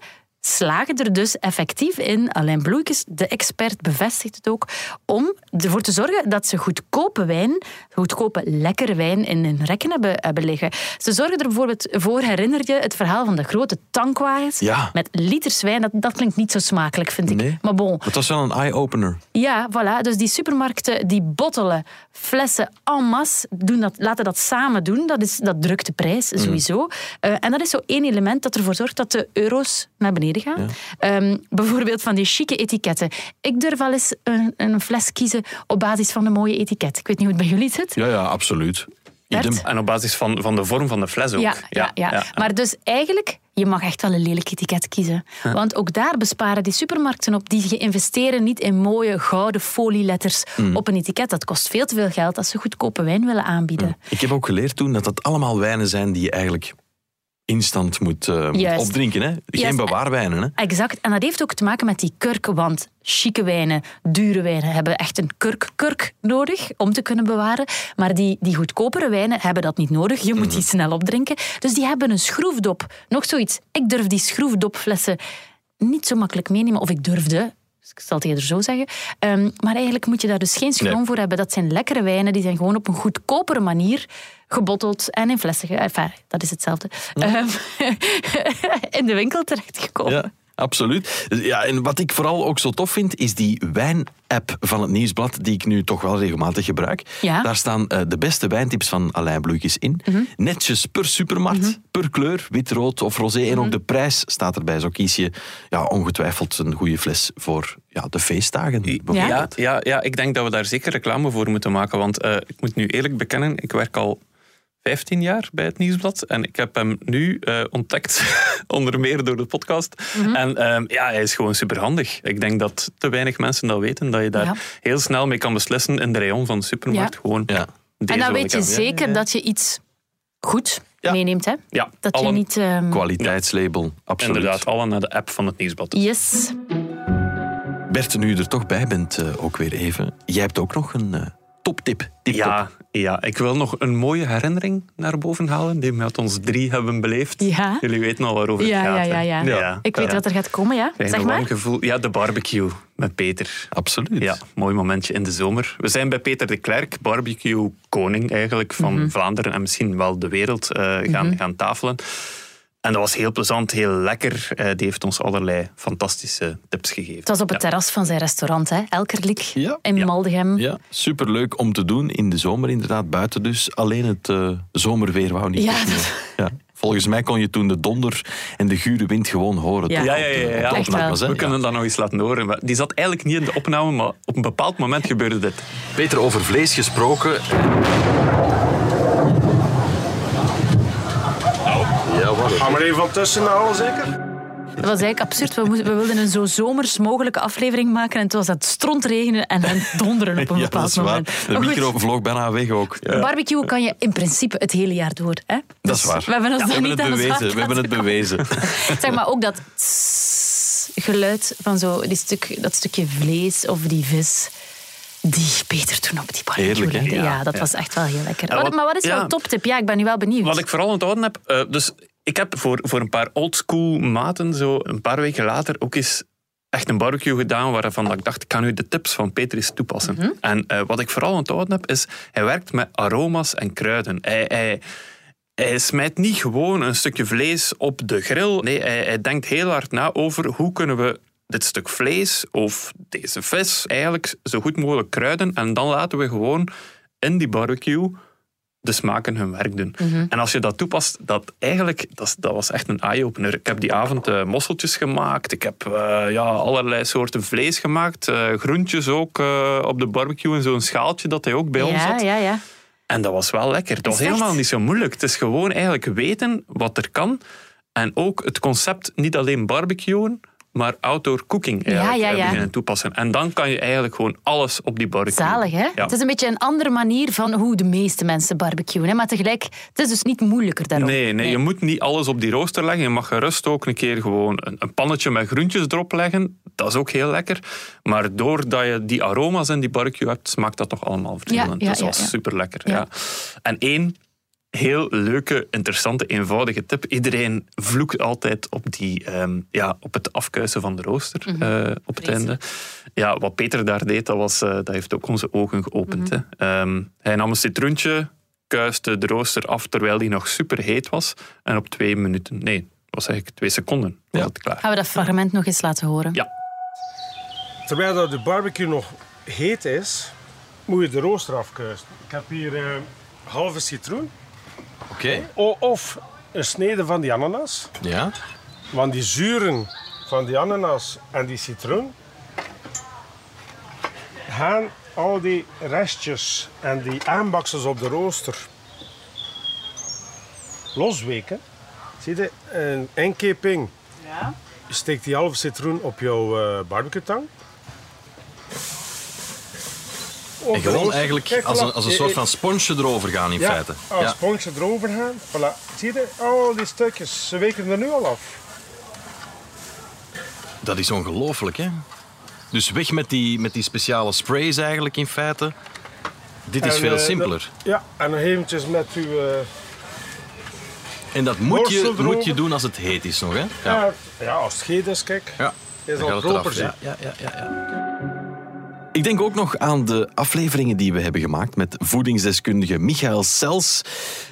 slagen er dus effectief in, Alain Bloeikes, de expert bevestigt het ook, om ervoor te zorgen dat ze goedkope wijn, goedkope lekkere wijn in hun rekken hebben, hebben liggen. Ze zorgen er bijvoorbeeld voor, herinner je het verhaal van de grote tankwagens Ja. met liters wijn, dat, dat klinkt niet zo smakelijk, vind ik. Nee. Maar bon, Het was wel een eye-opener. ja, voilà. Dus die supermarkten die bottelen flessen en masse, doen dat, laten dat samen doen. Dat, is, dat drukt de prijs sowieso. Eh, en dat is zo één element dat ervoor zorgt dat de euro's naar beneden gaan. Ehm, bijvoorbeeld van die chique etiketten. Ik durf wel eens een, een fles kiezen op basis van een mooie etiket. Ik weet niet hoe het bij jullie zit. Ja, ja, absoluut. Idem. En op basis van, van de vorm van de fles ook. Ja, ja, ja. Maar dus eigenlijk, je mag echt wel een lelijk etiket kiezen. Want ook daar besparen die supermarkten op. Die investeren niet in mooie gouden folieletters Mm. op een etiket. Dat kost veel te veel geld als ze goedkope wijn willen aanbieden. Ik heb ook geleerd toen dat dat allemaal wijnen zijn die je eigenlijk instant moet, eh, opdrinken. Hè? Geen bewaarwijnen. Hè? Exact. En dat heeft ook te maken met die kurk. Want chique wijnen, dure wijnen hebben echt een kurk-kurk nodig om te kunnen bewaren. Maar die, die goedkopere wijnen hebben dat niet nodig. Je moet die snel opdrinken. Dus die hebben een schroefdop. Nog zoiets. Ik durf die schroefdopflessen niet zo makkelijk meenemen. Of ik durfde. Dus ik zal het eerder zo zeggen. Ehm, maar eigenlijk moet je daar dus geen schroom Nee. voor hebben. Dat zijn lekkere wijnen. Die zijn gewoon op een goedkopere manier gebotteld en in flessen. Enfin, dat is hetzelfde. Ehm, in de winkel terechtgekomen. Ja, absoluut. Ja, en wat ik vooral ook zo tof vind, is die wijn-app van het Nieuwsblad, die ik nu toch wel regelmatig gebruik. Ja. Daar staan eh, de beste wijntips van Alain Bloeikes in. Mhm. Netjes per supermarkt, per kleur, wit, rood of rosé. En Mhm. ook de prijs staat erbij. Zo kies je ja, ongetwijfeld een goede fles voor ja, de feestdagen. bijvoorbeeld. Ja, ja, ja, ik denk dat we daar zeker reclame voor moeten maken. Want eh, ik moet nu eerlijk bekennen, ik werk al 15 jaar bij het Nieuwsblad. En ik heb hem nu eh, ontdekt, onder meer door de podcast. Mhm. En ehm, ja, hij is gewoon superhandig. Ik denk dat te weinig mensen dat weten. Dat je daar Ja. heel snel mee kan beslissen in de rayon van de supermarkt. Ja. Gewoon, Ja. En dan weet je zeker ja, ja. dat je iets goed Ja. meeneemt. Hè? Ja, Dat je niet... ehm, Kwaliteitslabel, absoluut. Inderdaad, alle naar de app van het Nieuwsblad. Yes. Bert, nu je er toch bij bent, eh, ook weer even. Jij hebt ook nog een eh, toptip. Ja, ja, ik wil nog een mooie herinnering naar boven halen die we met ons drie hebben beleefd. Ja. Jullie weten al waarover Ja, het ja, gaat. ja, hè? ja. Ik weet ja. wat er gaat komen, ja. Een Zeg warm maar. gevoel. Ja, de barbecue met Peter. Absoluut. Ja, mooi momentje in de zomer. We zijn bij Peter de Klerk, barbecue koning eigenlijk van Mhm. Vlaanderen en misschien wel de wereld, eh, gaan, gaan tafelen. En dat was heel plezant, heel lekker. Eh, die heeft ons allerlei fantastische tips gegeven. Het was op het Ja. terras van zijn restaurant, hè. Elkerlik Ja. in Ja. Maldegem. Ja, superleuk om te doen in de zomer inderdaad, buiten dus. Alleen het eh, zomerweer wou niet. Ja, dat-. Volgens mij kon je toen de donder en de gure wind gewoon horen. Ja. Ja, ja, ja, ja. Opnames? We kunnen dat nog eens laten horen. Maar Die zat eigenlijk niet in de opname, maar op een bepaald moment gebeurde dit. Peter, over vlees gesproken. Ja, wat Ga maar even van tussen halen, zeker? Dat was eigenlijk absurd. We, moesten- we wilden een zo zomers mogelijke aflevering maken en het was het strontregenen en het donderen op een Ja, dat bepaald is waar. moment. De micro vloog bijna weg ook. Barbecue kan je in principe het hele jaar door. Hè? Dat is Dus waar. We hebben ons we daar hebben niet het aan het bewezen. We hebben het bewezen. Zeg maar ook dat geluid van zo, die stuk, dat stukje vlees of die vis. Die Peter toen op die barbecue Heerlijk, hè? Ja, Ja, dat ja. was echt wel heel lekker. Ja, Wat- maar wat is ja. jouw toptip? Ja, ik ben nu wel benieuwd. Wat ik vooral onthouden heb, eh, dus ik heb voor, voor een paar oldschool maten zo een paar weken later ook eens echt een barbecue gedaan waarvan ik dacht, ik kan nu de tips van Peter eens toepassen. Mhm. En eh, wat ik vooral onthouden heb, is hij werkt met aroma's en kruiden. Hij, hij, hij smijt niet gewoon een stukje vlees op de grill. Nee, hij, hij denkt heel hard na over hoe kunnen we dit stuk vlees of deze vis eigenlijk zo goed mogelijk kruiden. En dan laten we gewoon in die barbecue de smaken hun werk doen. En als je dat toepast, dat eigenlijk, dat, dat was echt een eye-opener. Ik heb die avond eh, mosseltjes gemaakt. Ik heb eh, ja, allerlei soorten vlees gemaakt. eh, groentjes ook op de barbecue in zo'n schaaltje dat hij ook bij ons had. ja, ja. En dat was wel lekker. Het was helemaal niet zo moeilijk. Het is gewoon eigenlijk weten wat er kan. En ook het concept niet alleen barbecuen, maar outdoor cooking eigenlijk Ja, ja, ja. beginnen toepassen. En dan kan je eigenlijk gewoon alles op die barbecue. Zalig, hè? Het is een beetje een andere manier van hoe de meeste mensen barbecuen. Hè? Maar tegelijk, het is dus niet moeilijker daarom. Nee, nee, je moet niet alles op die rooster leggen. Je mag gerust ook een keer gewoon een, een pannetje met groentjes erop leggen. Dat is ook heel lekker. Maar doordat je die aroma's in die barbecue hebt, smaakt dat toch allemaal verschillend. dus dat ja. super lekker. Ja. En één heel leuke, interessante, eenvoudige tip. Iedereen vloekt altijd op, die, ehm, ja, op het afkuisen van de rooster Mhm. eh, op het einde. Ja, wat Peter daar deed, dat, was, eh, dat heeft ook onze ogen geopend. Mhm. hè. Ehm, hij nam een citroentje, kuiste de rooster af terwijl die nog super heet was. En op twee minuten, nee, was eigenlijk twee seconden, was het klaar. Gaan we dat fragment nog eens laten horen? Ja. Terwijl de barbecue nog heet is, moet je de rooster afkuisen. Ik heb hier eh halve citroen. Oké. Of een snede van die ananas. Ja. Want die zuren van die ananas en die citroen gaan al die restjes en die aanbaksels op de rooster losweken. Zie je, een inkeping. Ja. Je steekt die halve citroen op jouw eh barbecue tang. En gewoon eigenlijk als een, als een soort van sponsje erover gaan in ja, feite. Als Ja. sponsje erover gaan. Voilà. Zie je, al die stukjes, ze weken er nu al af. Dat is ongelooflijk, hè? Dus weg met die, met die speciale sprays eigenlijk in feite. Dit is En, veel eh, simpeler. ja, en nog eventjes met uw... eh, En dat moet je, moet je doen als het heet is nog, hè? ja. Ja, als het geet is, kijk. Ja. Is al het eraf. ja, ja, ja, ja. Ik denk ook nog aan de afleveringen die we hebben gemaakt met voedingsdeskundige Michael Sels.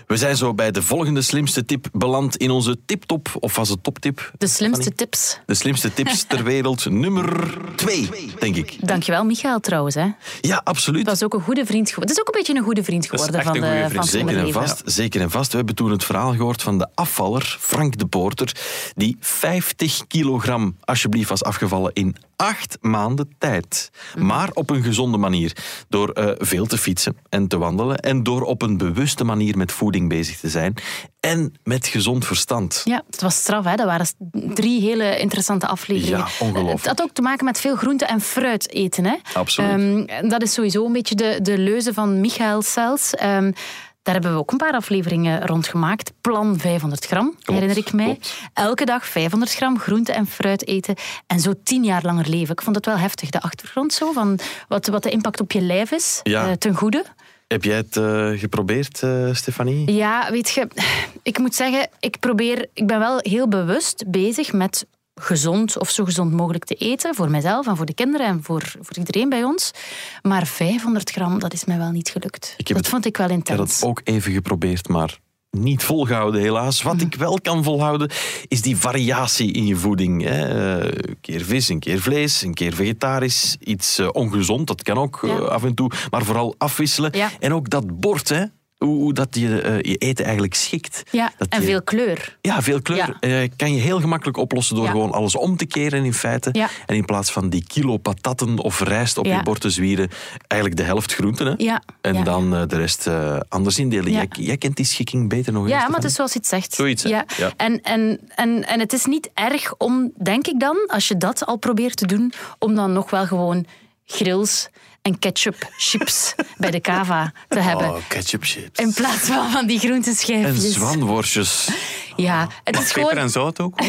We zijn zo bij de volgende slimste tip beland in onze tiptop, of was het toptip? De slimste tips. De slimste tips ter wereld, nummer twee, denk ik. Dankjewel, Michael, trouwens. Hè. Ja, absoluut. Dat is ook een goede vriend geworden. Het is ook een beetje een goede vriend geworden van, de, van vriend. Slimmer Zeker en vast. Zeker en vast. We hebben toen het verhaal gehoord van de afvaller, Frank de Poorter, die 50 kilogram alsjeblieft was afgevallen in acht maanden tijd. Mhm. Maar op een gezonde manier. Door eh, veel te fietsen en te wandelen. En door op een bewuste manier met voeding bezig te zijn. En met gezond verstand. Ja, het was straf. Hè. Dat waren drie hele interessante afleveringen. Ja, ongelooflijk. Het had ook te maken met veel groente en fruit eten. Hè. Absoluut. Ehm, dat is sowieso een beetje de, de leuze van Michael Sels. Ehm, daar hebben we ook een paar afleveringen rond gemaakt. Plan 500 gram, herinner ik mij. klopt. Elke dag 500 gram groente en fruit eten. En zo tien jaar langer leven. Ik vond het wel heftig, de achtergrond zo. Van wat, wat de impact op je lijf is, Ja. eh, ten goede. Heb jij het eh, geprobeerd, eh, Stefanie? Ja, weet je, ik moet zeggen, ik probeer, ik ben wel heel bewust bezig met gezond of zo gezond mogelijk te eten. Voor mezelf en voor de kinderen en voor, voor iedereen bij ons. Maar 500 gram, dat is mij wel niet gelukt. Ik heb dat het- vond ik wel Ik heb intens. dat ook even geprobeerd, maar niet volgehouden helaas. Wat Mhm. ik wel kan volhouden, is die variatie in je voeding. Hè. Eh, Een keer vis, een keer vlees, een keer vegetarisch. Iets eh, ongezond, dat kan ook eh, af en toe. Maar vooral afwisselen. Ja. En ook dat bord, hè. Hoe, dat je eh, je eten eigenlijk schikt. Ja, Dat en je- veel kleur. Ja, veel kleur Ja. eh, kan je heel gemakkelijk oplossen door Ja. gewoon alles om te keren in feite. Ja. En in plaats van die kilo patatten of rijst op je bord te zwieren, eigenlijk de helft groenten. Hè? Ja, En dan eh, de rest anders indelen. Jij, jij kent die schikking beter nog eens. Ja, maar het is zoals je het zegt. Zoiets. Ja. En, en, en, en het is niet erg om, denk ik dan, als je dat al probeert te doen, om dan nog wel gewoon grills en ketchup chips bij de cava te hebben. Oh, ketchup chips. In plaats van van die En groenteschijfjes. zwanworstjes. Ja, het Mag is peper gewoon en zout ook?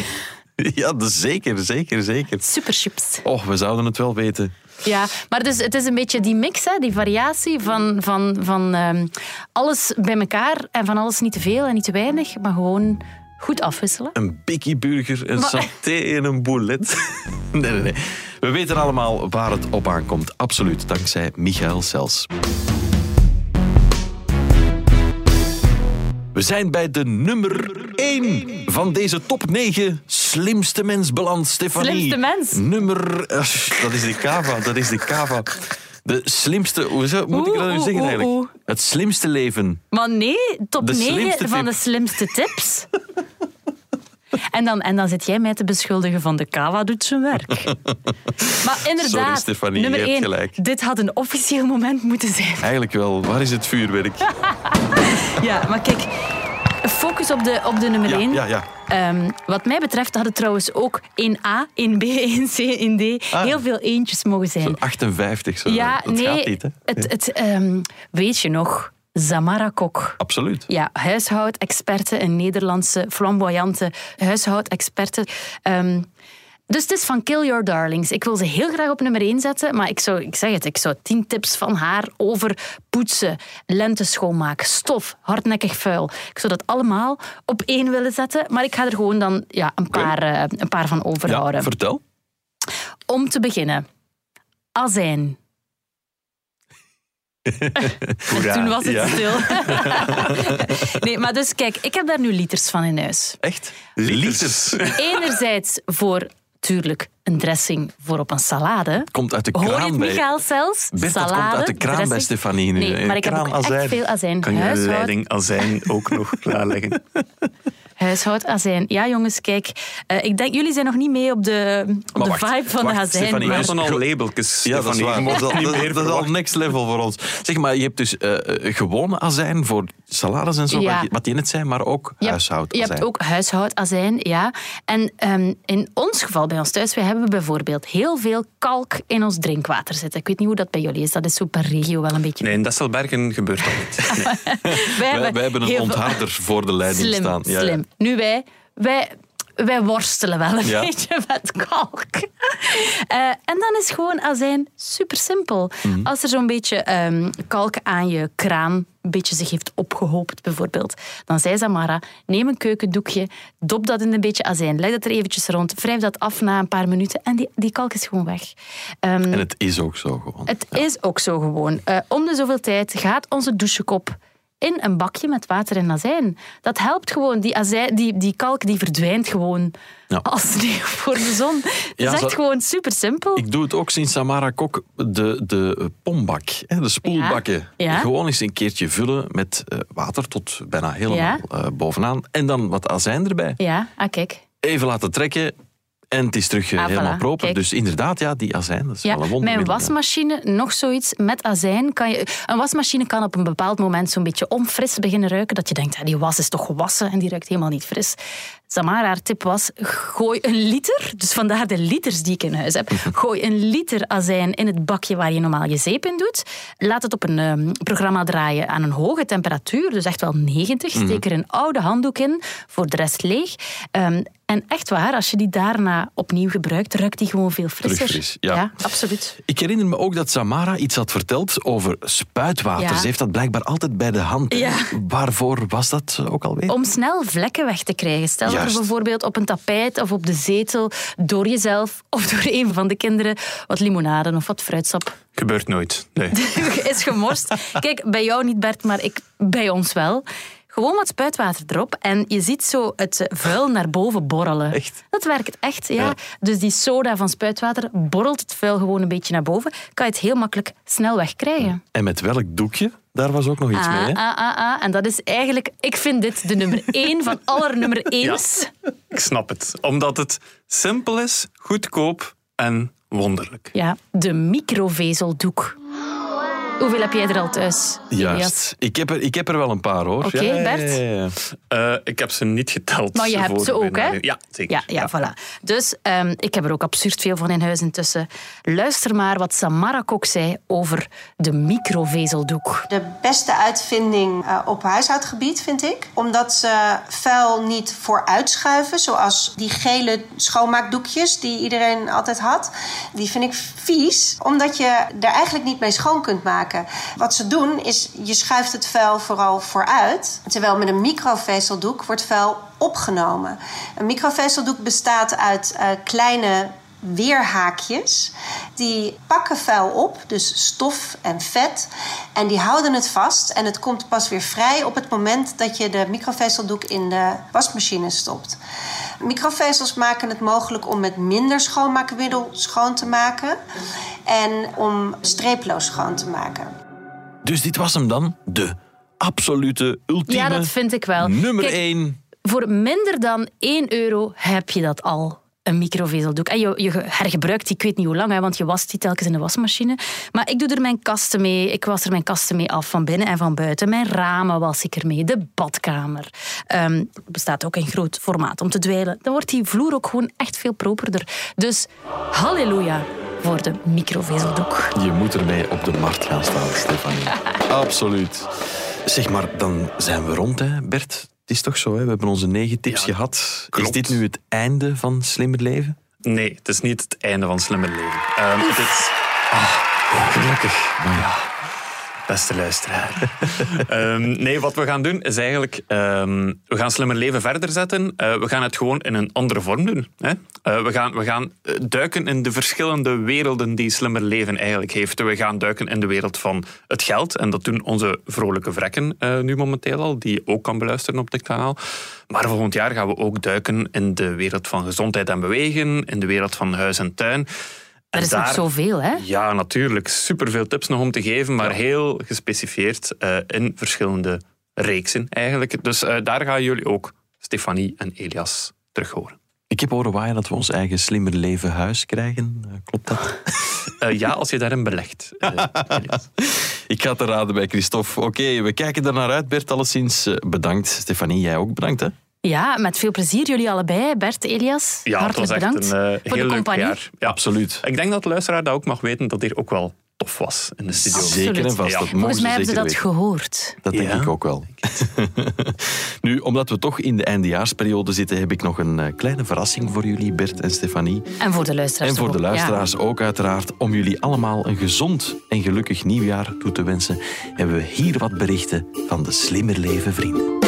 Ja, is zeker, zeker, zeker. superchips. Oh, we zouden het wel weten. Ja, maar het is, het is een beetje die mix, hè, die variatie van, van, van ehm, alles bij elkaar en van alles niet te veel en niet te weinig, maar gewoon goed afwisselen. Een bikkie burger, een Maar- saté en een boulet. Nee, nee, nee. We weten allemaal waar het op aankomt. Absoluut, dankzij Michael Sels. We zijn bij de nummer 1 van deze top 9 slimste mens beland, Stefanie. Slimste mens? Nummer... eh, dat is de kava, dat is de kava. De slimste... Hoe moet ik dat nu zeggen eigenlijk? Het slimste leven. Maar nee, top De 9 slimste van tip. de slimste tips. En dan, en dan zit jij mij te beschuldigen van de kava doet zijn werk. Maar inderdaad, Sorry, Stefanie, je hebt 1, gelijk. dit had een officieel moment moeten zijn. Eigenlijk wel. Waar is het vuurwerk? Ja, maar kijk, focus op de, op de nummer Ja, 1. ja, ja. Ehm, wat mij betreft had het trouwens ook in A, in B, in C, in D Ah. heel veel eentjes mogen zijn. Zo'n 58 zo. ja, dat nee, gaat niet, hè? het, het, ehm, weet je nog, Zamara Kok. Absoluut. Ja, huishoudexperte, een Nederlandse flamboyante huishoudexperte. Ehm, Dus het is van Kill Your Darlings. Ik wil ze heel graag op nummer 1 zetten, maar ik, zou, ik zeg het, ik zou 10 tips van haar over poetsen, lente schoonmaken, stof, hardnekkig vuil. Ik zou dat allemaal op één willen zetten, maar ik ga er gewoon dan ja, een, paar, uh, een paar van overhouden. Ja, vertel. Om te beginnen, azijn. en toen was het Ja. stil. nee, maar dus kijk, ik heb daar nu liters van in huis. Echt? Liters. Enerzijds voor, tuurlijk, een dressing voor op een salade. Komt uit de Hoor je kraan het, bij... Michael, zelfs? Bert, dat salade, komt uit de kraan bij dressing. Stefanie nu. Nee, maar ik heb ook veel azijn. Kan je leiding azijn ook nog klaarleggen? huishoudazijn. Ja, jongens, kijk. eh, ik denk, jullie zijn nog niet mee op de, op de wacht, vibe van wacht, de azijn. Stefanie, We wij hebben al labeltjes, Ja, dat is waar. Dat dat, is al next level voor ons. Zeg maar, je hebt dus eh, gewone azijn voor salades en zo, Ja. wat je net zei, maar ook Je huishoudazijn. Je hebt ook huishoudazijn, ja. En ehm, in ons geval, bij ons thuis, wij hebben bijvoorbeeld heel veel kalk in ons drinkwater zitten. Ik weet niet hoe dat bij jullie is. Dat is zo per regio wel een beetje... Nee, in Desselbergen gebeurt dat niet. Nee. wij, Wij, wij hebben een ontharder voor de leiding Slim, staan. Ja, ja. slim. Nu wij, wij, wij worstelen wel een Ja. beetje met kalk. Eh, en dan is gewoon azijn super simpel. Mhm. Als er zo'n beetje ehm, kalk aan je kraan een beetje zich heeft opgehoopt, bijvoorbeeld, dan zei Samara, neem een keukendoekje, dop dat in een beetje azijn, leg dat er eventjes rond, wrijf dat af na een paar minuten en die, die kalk is gewoon weg. Ehm, En het is ook zo gewoon. het is ook zo gewoon. Eh, om de zoveel tijd gaat onze douchekop in een bakje met water en azijn. Dat helpt gewoon. Die, azijn, die, die kalk die verdwijnt gewoon Ja. als sneeuw voor de zon. Het Ja, is zo- echt gewoon super simpel. Ik doe het ook sinds Samara Kok, de, de pombak, hè, de spoelbakken. Ja. Gewoon eens een keertje vullen met eh, water tot bijna helemaal eh, bovenaan. En dan wat azijn erbij. Ja, ah, kijk. Even laten trekken en het is terug eh, Ah, helemaal voilà, proper. kijk. Dus inderdaad, ja, die azijn, dat is Ja, wel een wonder. mijn wasmachine, nog zoiets met azijn. Kan je, een wasmachine kan op een bepaald moment zo'n beetje onfris beginnen ruiken. Dat je denkt, ja, die was is toch gewassen en die ruikt helemaal niet fris. Samara, haar tip was, gooi een liter, dus vandaar de liters die ik in huis heb, gooi een liter azijn in het bakje waar je normaal je zeep in doet. Laat het op een ehm, programma draaien aan een hoge temperatuur, dus echt wel 90. Steek er een oude handdoek in, voor de rest leeg. Ehm, en echt waar, als je die daarna opnieuw gebruikt, ruikt die gewoon veel frisser. fris, ja. absoluut. Ik herinner me ook dat Samara iets had verteld over spuitwater. Ja. Ze heeft dat blijkbaar altijd bij de hand. Ja. Waarvoor was dat ook alweer? Om snel vlekken weg te krijgen. Stel bijvoorbeeld op een tapijt of op de zetel door jezelf of door een van de kinderen wat limonade of wat fruitsap Gebeurt nooit. Nee. is gemorst. Kijk, bij jou niet Bert, maar ik, bij ons wel. Gewoon wat spuitwater erop en je ziet zo het vuil naar boven borrelen. Echt? Dat werkt echt, ja. Ja. Dus die soda van spuitwater borrelt het vuil gewoon een beetje naar boven. Kan je het heel makkelijk snel wegkrijgen. En met welk doekje? Daar was ook nog iets mee, hè? Ah, ah, ah, ah. En dat is eigenlijk, ik vind dit de nummer één van aller nummer ééns. Ik snap het. Omdat het simpel is, goedkoop en wonderlijk. Ja, de microvezeldoek. Hoeveel heb jij er al thuis? Juist. Ik heb, er, ik heb er wel een paar, hoor. Oké, Bert? ja. Eh, ik heb ze niet geteld. Maar je hebt ze ook, hè? Ja, zeker. Ja, ja, voilà. Dus ehm, ik heb er ook absurd veel van in huis intussen. Luister maar wat Samara Kok zei over de microvezeldoek. De beste uitvinding eh, op huishoudgebied, vind ik. Omdat ze vuil niet vooruitschuiven, zoals die gele schoonmaakdoekjes die iedereen altijd had. Die vind ik vies, omdat je er eigenlijk niet mee schoon kunt maken. Wat ze doen is, je schuift het vuil vooral vooruit. Terwijl met een microvezeldoek wordt vuil opgenomen. Een microvezeldoek bestaat uit eh, kleine weerhaakjes. Die pakken vuil op, dus stof en vet. En die houden het vast. En het komt pas weer vrij op het moment dat je de microvezeldoek in de wasmachine stopt. Microvezels maken het mogelijk om met minder schoonmaakmiddel schoon te maken. En om streeploos schoon te maken. Dus dit was hem dan. De absolute, ultieme, Ja, dat vind ik wel. nummer Kijk, één. Voor minder dan 1 euro heb je dat al. Een microvezeldoek. En je, je hergebruikt die, ik weet niet hoe lang, hè, want je wast die telkens in de wasmachine. Maar ik doe er mijn kasten mee. Ik was er mijn kasten mee af, van binnen en van buiten. Mijn ramen was ik er mee. De badkamer. Er bestaat ook in groot formaat om te dweilen. Dan wordt die vloer ook gewoon echt veel properder. Dus halleluja voor de microvezeldoek. Je moet ermee op de markt gaan staan, Stefanie. Absoluut. Zeg maar, dan zijn we rond, hè, Bert. Het is toch zo, hè? we hebben onze negen tips Ja, gehad. klopt. Is dit nu het einde van Slimmer Leven? Nee, het is niet het einde van Slimmer Leven. Ehm, het is... Ah, gelukkig. Maar ja, beste luisteraar. Ehm, nee, wat we gaan doen is eigenlijk... ehm, we gaan Slimmer Leven verder zetten. Eh, we gaan het gewoon in een andere vorm doen. Hè? Eh, we gaan, we gaan eh, duiken in de verschillende werelden die Slimmer Leven eigenlijk heeft. We gaan duiken in de wereld van het geld. En dat doen onze vrolijke vrekken nu momenteel al, die ook kan beluisteren op dit kanaal. Maar volgend jaar gaan we ook duiken in de wereld van gezondheid en bewegen, in de wereld van huis en tuin. Er is nog zoveel, hè? Ja, natuurlijk. Superveel tips nog om te geven, maar heel gespecificeerd eh, in verschillende reeksen eigenlijk. Dus eh, daar gaan jullie ook Stefanie en Elias terug horen. Ik heb horen waaien dat we ons eigen slimmer leven huis krijgen. Eh, Klopt dat? Eh, ja, als je daarin belegt. Ik ga te raden bij Christophe. Oké, we kijken er naar uit. Bert, alleszins bedankt. Stefanie, jij ook bedankt, hè? Ja, met veel plezier. Jullie allebei. Bert, Elias, Ja, het hartelijk was echt bedankt een eh, voor heel de leuk compagnie. jaar. Ja. Absoluut. Ik denk dat de luisteraar dat ook mag weten, dat hier ook wel tof was in de studio. Zeker en vast. Ja. Dat mogen Volgens mij hebben ze dat weten. gehoord. Dat denk Ja. ik ook wel. nu, omdat we toch in de eindejaarsperiode zitten, heb ik nog een eh, kleine verrassing voor jullie, Bert en Stefanie. En voor de luisteraars En voor de ook. Ja. luisteraars ook uiteraard. Om jullie allemaal een gezond en gelukkig nieuwjaar toe te wensen, hebben we hier wat berichten van de Slimmer Leven Vrienden.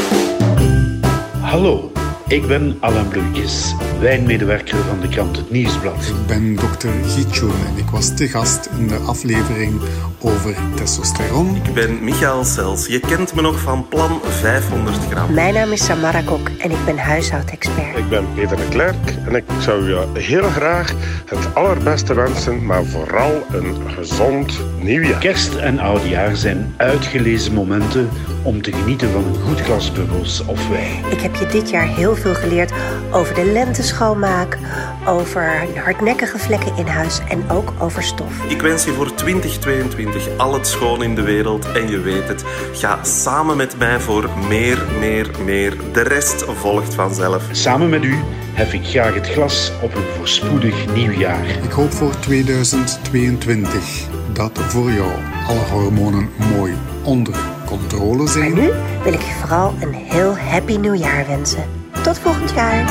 Hallo, ik ben Alain Bleukjes, wijnmedewerker van de krant Het Nieuwsblad. Ik ben dokter Gietjoen en ik was te gast in de aflevering over testosteron. Ik ben Michael Sels. Je kent me nog van Plan 500 gram. Mijn naam is Samara Kok en ik ben huishoudexpert. Ik ben Peter de Klerk en ik zou je heel graag het allerbeste wensen, maar vooral een gezond nieuwjaar. Kerst en oudjaar zijn uitgelezen momenten om te genieten van een goed glas bubbels of wijn. Ik heb je dit jaar heel veel geleerd over de lenteschoonmaak, over hardnekkige vlekken in huis en ook over stof. Ik wens je voor 2022 al het schoon in de wereld en je weet het. Ga samen met mij voor meer, meer, meer. De rest volgt vanzelf. Samen met u hef ik graag het glas op een voorspoedig nieuwjaar. Ik hoop voor 2022 dat voor jou alle hormonen mooi onder controle Maar zijn. nu wil ik je vooral een heel happy nieuwjaar wensen. Tot volgend jaar.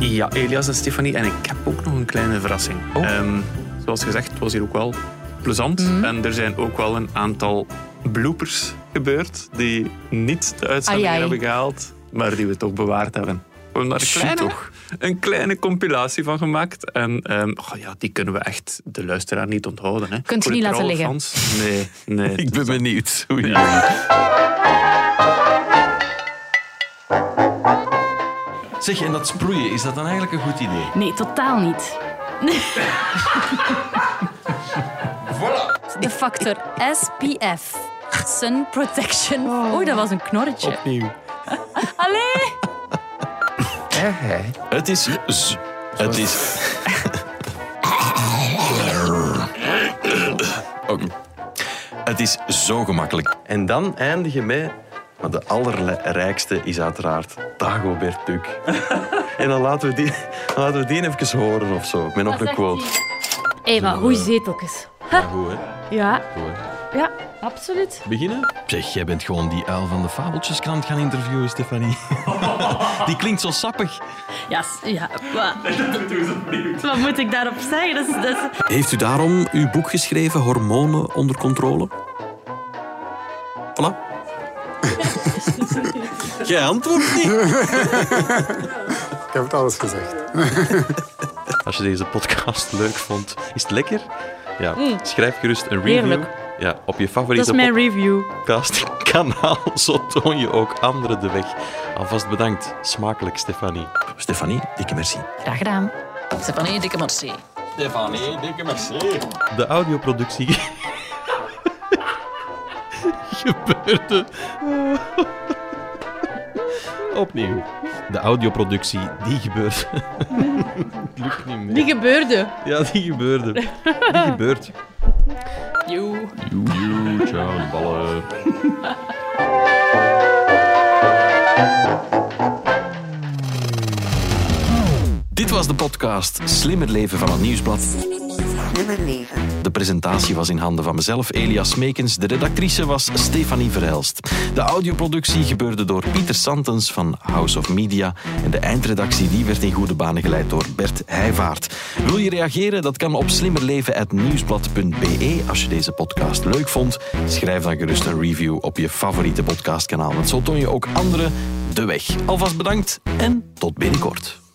Ja, Elias en Stefanie. En ik heb ook nog een kleine verrassing. Ehm, zoals gezegd, het was hier ook wel plezant. Mhm. En er zijn ook wel een aantal bloopers gebeurd die niet de uitzending hebben gehaald, maar die we toch bewaard hebben. Hebben daar een kleine, toch? Een kleine compilatie van gemaakt. En ehm, oh ja, die kunnen we echt de luisteraar niet onthouden. Hè. Kunt je de niet laten liggen? fans, Nee, nee. Ik ben benieuwd. Oei. Zeg, en dat sproeien, is dat dan eigenlijk een goed idee? Nee, totaal niet. De factor SPF. Sun Protection. Oei, dat was een knorretje. Opnieuw. Allee! Het is... z- Het is... Oké. Het is zo gemakkelijk. En dan eindig je met... Maar de allerrijkste is uiteraard Dagobert Duck. en dan laten we die, dan laten we die even horen of zo. Met nog een quote. Hé, maar goeie zeteltjes. Ja, goed, hè? Ja, Goed, hè? Ja, absoluut. Beginnen? Zeg, jij bent gewoon die uil van de Fabeltjeskrant gaan interviewen, Stefanie. die klinkt zo sappig. Ja, ja. Wat, wat moet ik daarop zeggen? Dat is, dat is... Heeft u daarom uw boek geschreven, Hormonen onder controle? Voilà. Jij antwoordt niet. Ik heb het alles gezegd. Als je deze podcast leuk vond, is het lekker? Ja, Mm. schrijf gerust een review. Heerlijk. Ja, op je Dat favoriete is mijn review. podcastkanaal. Zo toon je ook anderen de weg. Alvast bedankt. Smakelijk, Stefanie. Stefanie, dikke merci. Graag gedaan. Stefanie, dikke merci. Stefanie, dikke merci. De audioproductie gebeurde. Opnieuw. De audioproductie, die gebeurt. Lukt niet meer. Die gebeurde. Ja, die gebeurde. Die gebeurt. Joe. Joe, ciao, ballen. Dit was de podcast Slimmer Leven van het Nieuwsblad. Leven. De presentatie was in handen van mezelf, Elias Meekens. De redactrice was Stefanie Verhelst. De audioproductie gebeurde door Pieter Santens van House of Media. En de eindredactie die werd in goede banen geleid door Bert Heijvaart. Wil je reageren? Dat kan op slimmerleven.nieuwsblad.be. Als je deze podcast leuk vond, schrijf dan gerust een review op je favoriete podcastkanaal. Want zo toon je ook anderen de weg. Alvast bedankt en tot binnenkort.